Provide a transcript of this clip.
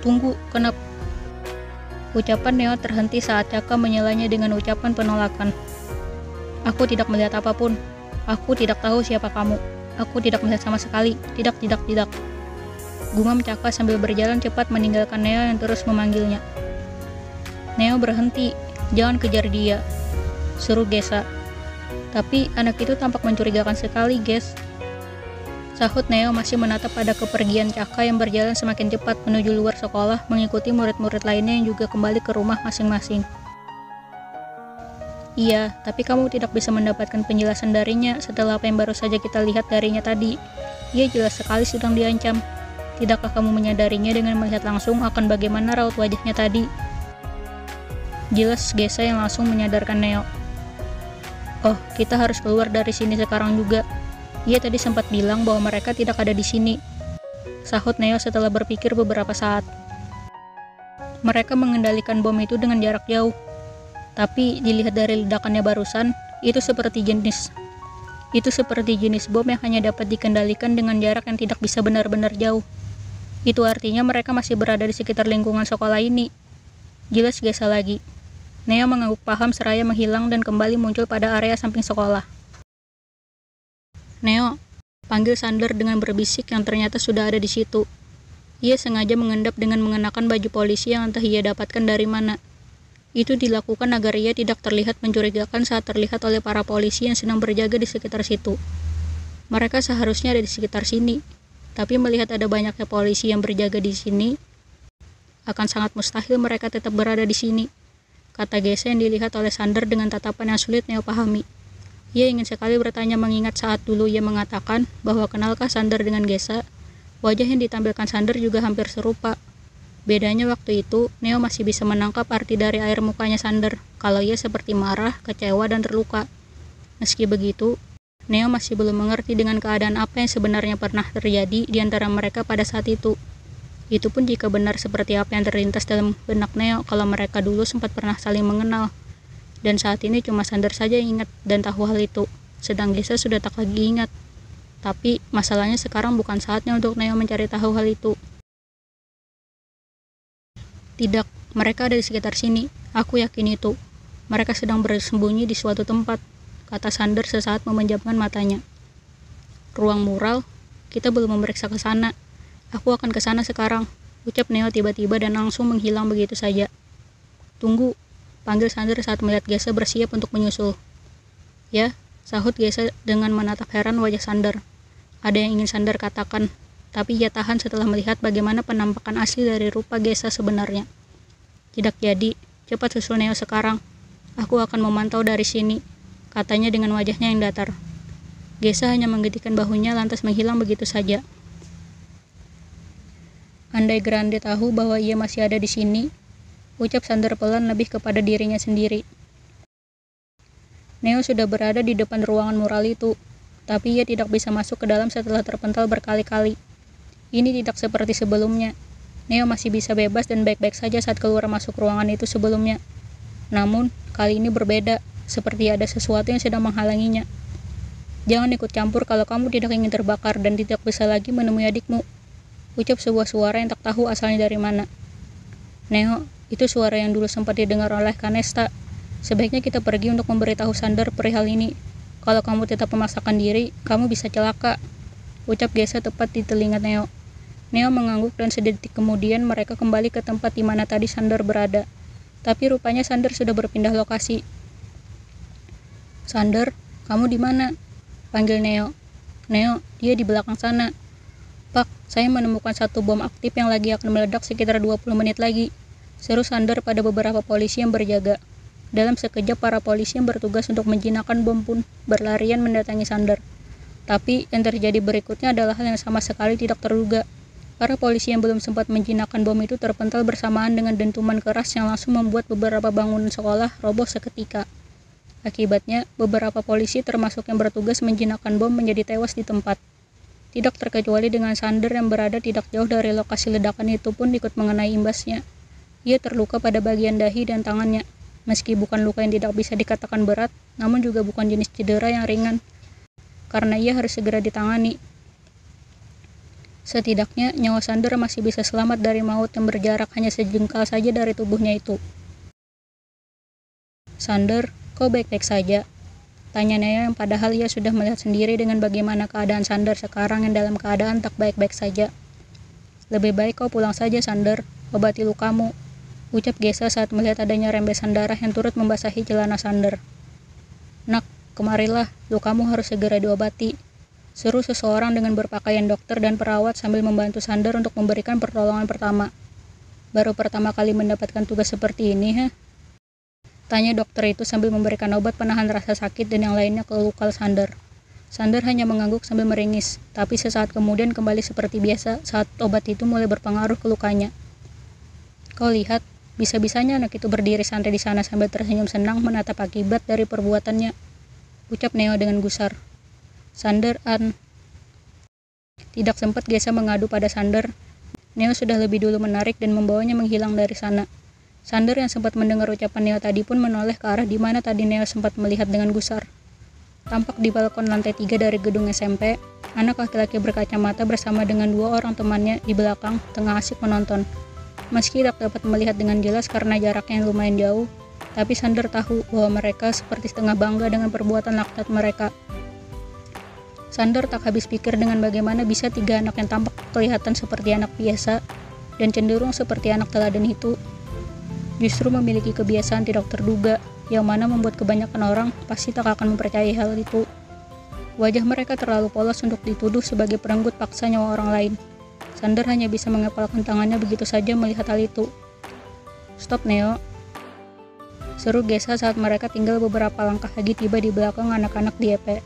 Tunggu, kenapa? Ucapan Neo terhenti saat Caka menyelanya dengan ucapan penolakan. Aku tidak melihat apa pun. Aku tidak tahu siapa kamu. Aku tidak melihat sama sekali. Tidak, tidak, tidak. Gumam Caka sambil berjalan cepat meninggalkan Neo yang terus memanggilnya. Neo berhenti. Jangan kejar dia. Suruh Gesa. Tapi anak itu tampak mencurigakan sekali, Ges. Sahut Neo masih menatap pada kepergian Caka yang berjalan semakin cepat menuju luar sekolah mengikuti murid-murid lainnya yang juga kembali ke rumah masing-masing. Iya, tapi kamu tidak bisa mendapatkan penjelasan darinya setelah apa yang baru saja kita lihat darinya tadi. Ia jelas sekali sedang diancam. Tidakkah kamu menyadarinya dengan melihat langsung akan bagaimana raut wajahnya tadi? Jelas Gesa yang langsung menyadarkan Neo. Oh, kita harus keluar dari sini sekarang juga. Ia tadi sempat bilang bahwa mereka tidak ada di sini. Sahut Neo setelah berpikir beberapa saat. Mereka mengendalikan bom itu dengan jarak jauh. Tapi dilihat dari ledakannya barusan, itu seperti jenis itu seperti jenis bom yang hanya dapat dikendalikan dengan jarak yang tidak bisa benar-benar jauh. Itu artinya mereka masih berada di sekitar lingkungan sekolah ini. Jelas gesa lagi. Neo mengangguk paham seraya menghilang dan kembali muncul pada area samping sekolah. Neo, panggil Sander dengan berbisik yang ternyata sudah ada di situ. Ia sengaja mengendap dengan mengenakan baju polisi yang entah ia dapatkan dari mana. Itu dilakukan agar ia tidak terlihat mencurigakan saat terlihat oleh para polisi yang sedang berjaga di sekitar situ. Mereka seharusnya ada di sekitar sini, tapi melihat ada banyaknya polisi yang berjaga di sini, akan sangat mustahil mereka tetap berada di sini. Kata Gesa yang dilihat oleh Sander dengan tatapan yang sulit Neo pahami. Ia ingin sekali bertanya mengingat saat dulu ia mengatakan bahwa kenalkah Sander dengan Gesa. Wajah yang ditampilkan Sander juga hampir serupa. Bedanya waktu itu, Neo masih bisa menangkap arti dari air mukanya Sander, kalau ia seperti marah, kecewa, dan terluka. Meski begitu, Neo masih belum mengerti dengan keadaan apa yang sebenarnya pernah terjadi di antara mereka pada saat itu. Itu pun jika benar seperti apa yang terlintas dalam benak Neo kalau mereka dulu sempat pernah saling mengenal. Dan saat ini cuma Sander saja yang ingat dan tahu hal itu, sedang Gesa sudah tak lagi ingat. Tapi masalahnya sekarang bukan saatnya untuk Neo mencari tahu hal itu. Tidak, mereka ada di sekitar sini. Aku yakin itu. Mereka sedang bersembunyi di suatu tempat, kata Sander sesaat memejamkan matanya. Ruang mural, kita belum memeriksa ke sana. Aku akan ke sana sekarang, ucap Neo tiba-tiba dan langsung menghilang begitu saja. Tunggu, Panggil Sander saat melihat Gesa bersiap untuk menyusul. Ya, sahut Gesa dengan menatap heran wajah Sander. Ada yang ingin Sander katakan, tapi ia tahan setelah melihat bagaimana penampakan asli dari rupa Gesa sebenarnya. Tidak jadi, cepat susul Neo sekarang. Aku akan memantau dari sini, katanya dengan wajahnya yang datar. Gesa hanya menggetikan bahunya lantas menghilang begitu saja. Andai Grande tahu bahwa ia masih ada di sini, ucap Sander pelan lebih kepada dirinya sendiri. Neo sudah berada di depan ruangan mural itu, tapi ia tidak bisa masuk ke dalam setelah terpental berkali-kali. Ini tidak seperti sebelumnya. Neo masih bisa bebas dan baik-baik saja saat keluar masuk ruangan itu sebelumnya. Namun, kali ini berbeda, seperti ada sesuatu yang sedang menghalanginya. Jangan ikut campur kalau kamu tidak ingin terbakar dan tidak bisa lagi menemui adikmu. Ucap sebuah suara yang tak tahu asalnya dari mana. Neo, itu suara yang dulu sempat didengar oleh Kanesta. Sebaiknya kita pergi untuk memberitahu Sander perihal ini. Kalau kamu tetap memaksakan diri, kamu bisa celaka. Ucap Gesa tepat di telinga Neo. Neo mengangguk dan sedetik kemudian mereka kembali ke tempat di mana tadi Sander berada. Tapi rupanya Sander sudah berpindah lokasi. Sander, kamu di mana? Panggil Neo. Neo, dia di belakang sana. Pak, saya menemukan satu bom aktif yang lagi akan meledak sekitar 20 menit lagi. Seru Sander pada beberapa polisi yang berjaga. Dalam sekejap para polisi yang bertugas untuk menjinakkan bom pun berlarian mendatangi Sander. Tapi yang terjadi berikutnya adalah hal yang sama sekali tidak terduga. Para polisi yang belum sempat menjinakkan bom itu terpental bersamaan dengan dentuman keras yang langsung membuat beberapa bangunan sekolah roboh seketika. Akibatnya, beberapa polisi termasuk yang bertugas menjinakkan bom menjadi tewas di tempat. Tidak terkecuali dengan Sander yang berada tidak jauh dari lokasi ledakan itu pun ikut mengenai imbasnya. Ia terluka pada bagian dahi dan tangannya. Meski bukan luka yang tidak bisa dikatakan berat, namun juga bukan jenis cedera yang ringan, karena ia harus segera ditangani. Setidaknya, nyawa Sander masih bisa selamat dari maut yang berjarak hanya sejengkal saja dari tubuhnya itu. Sander, kau baik-baik saja? Tanya Neo yang padahal ia sudah melihat sendiri dengan bagaimana keadaan Sander sekarang yang dalam keadaan tak baik-baik saja. Lebih baik kau pulang saja, Sander. Obati lukamu. Ucap Gesa saat melihat adanya rembesan darah yang turut membasahi celana Sander. Nak, kemarilah, lukamu harus segera diobati. Seru seseorang dengan berpakaian dokter dan perawat sambil membantu Sander untuk memberikan pertolongan pertama. Baru pertama kali mendapatkan tugas seperti ini, ha? Tanya dokter itu sambil memberikan obat penahan rasa sakit dan yang lainnya ke luka Sander. Sander hanya mengangguk sambil meringis, tapi sesaat kemudian kembali seperti biasa saat obat itu mulai berpengaruh ke lukanya. Kau lihat, bisa-bisanya anak itu berdiri santai di sana sambil tersenyum senang menatap akibat dari perbuatannya. Ucap Neo dengan gusar. Sander An. Tidak sempat Gesa mengadu pada Sander. Neo sudah lebih dulu menarik dan membawanya menghilang dari sana. Sander yang sempat mendengar ucapan Neo tadi pun menoleh ke arah di mana tadi Neo sempat melihat dengan gusar. Tampak di balkon lantai tiga dari gedung SMP, anak laki-laki berkacamata bersama dengan dua orang temannya di belakang tengah asik menonton. Meski tak dapat melihat dengan jelas karena jaraknya lumayan jauh, tapi Sander tahu bahwa mereka seperti setengah bangga dengan perbuatan laknat mereka Sander tak habis pikir dengan bagaimana bisa tiga anak yang tampak kelihatan seperti anak biasa dan cenderung seperti anak teladan itu justru memiliki kebiasaan tidak terduga yang mana membuat kebanyakan orang pasti tak akan mempercayai hal itu. Wajah mereka terlalu polos untuk dituduh sebagai perenggut paksa nyawa orang lain. Sander hanya bisa mengepalkan tangannya begitu saja melihat hal itu. Stop Neo. Seru Gesa saat mereka tinggal beberapa langkah lagi tiba di belakang anak-anak di EP.